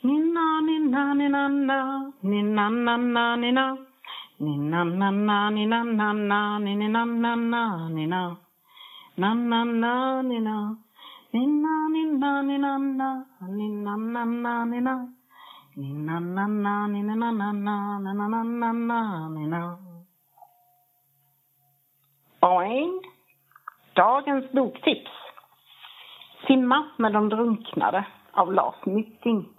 Ninna, ninna, ninna, ninna, ninna, ninna, ninna. Ninna, ninna, ninna, ninna, ninna, ninna, ninna. Nanna, nanna, ninna. Ninna, ninna, ninna, ninna, ninna, ninna, ninna. Ninna, nanna, ninna, nanna, nanna, nanna, nanna, ninna. Boing! Dagens boktips. Simma med de drunknade av Lars Mytting.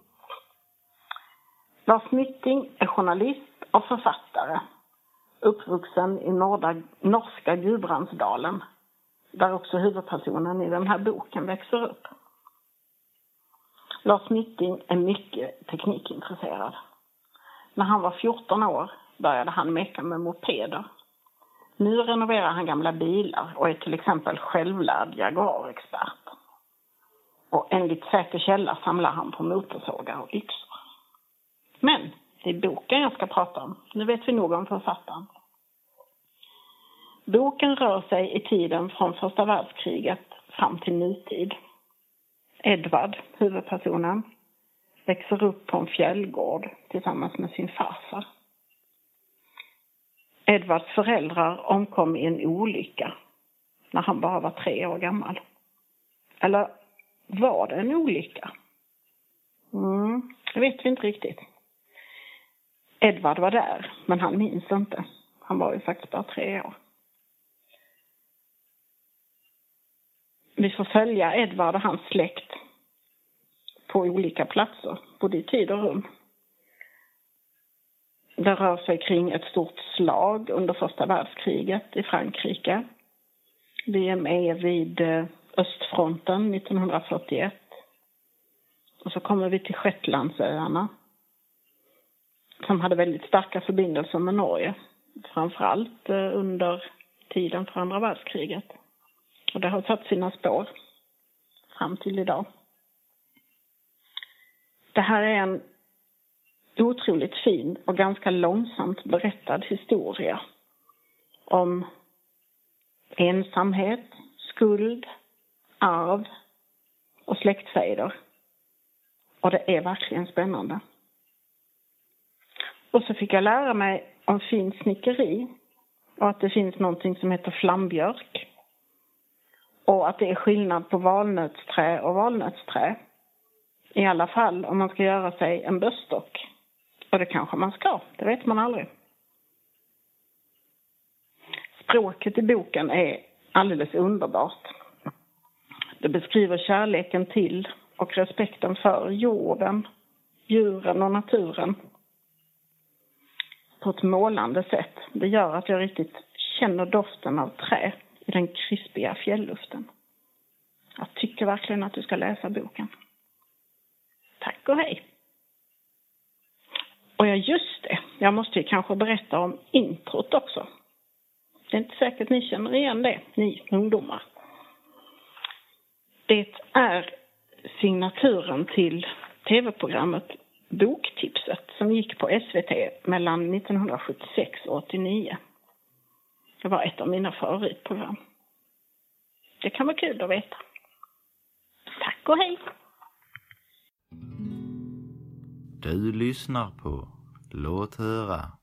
Lars Mytting är journalist och författare. Uppvuxen i norra, norska Gudbrandsdalen. Där också huvudpersonen i den här boken växer upp. Lars Mytting är mycket teknikintresserad. När han var 14 år började han meka med mopeder. Nu renoverar han gamla bilar och är till exempel självlärd Jaguar-expert. Och enligt säker källa samlar han på motorsågar och yxor. Det är boken jag ska prata om. Nu vet vi nog om författaren. Boken rör sig i tiden från första världskriget fram till nutid. Edvard, huvudpersonen, växer upp på en fjällgård tillsammans med sin farfar. Edvards föräldrar omkom i en olycka när han bara var tre år gammal. Eller var det en olycka? Mm, det vet vi inte riktigt. Edvard var där, men han minns inte. Han var ju faktiskt bara tre år. Vi får följa Edvard och hans släkt på olika platser, både i tid och rum. Det rör sig kring ett stort slag under första världskriget i Frankrike. Vi är med vid eh, östfronten 1941. Och så kommer vi till Shetlandsöarna som hade väldigt starka förbindelser med Norge. Framförallt eh, under tiden för andra världskriget. Och det har satt sina spår fram till idag. Det här är en otroligt fin och ganska långsamt berättad historia om ensamhet, skuld, arv och släktfejder. Och det är verkligen spännande. Och så fick jag lära mig om fint snickeri och att det finns någonting som heter flambjörk. Och att det är skillnad på valnötsträ och valnötsträ. I alla fall om man ska göra sig en bösstock. Och det kanske man ska, det vet man aldrig. Språket i boken är alldeles underbart. Det beskriver kärleken till och respekten för jorden, djuren och naturen på ett målande sätt. Det gör att jag riktigt känner doften av trä i den krispiga fjällluften. Jag tycker verkligen att du ska läsa boken. Tack och hej! Och ja, just det. Jag måste ju kanske berätta om introt också. Det är inte säkert ni känner igen det, ni ungdomar. Det är signaturen till tv-programmet Boktipset som gick på SVT mellan 1976 och 89. Det var ett av mina favoritprogram. Det kan vara kul att veta. Tack och hej! Du lyssnar på Låt höra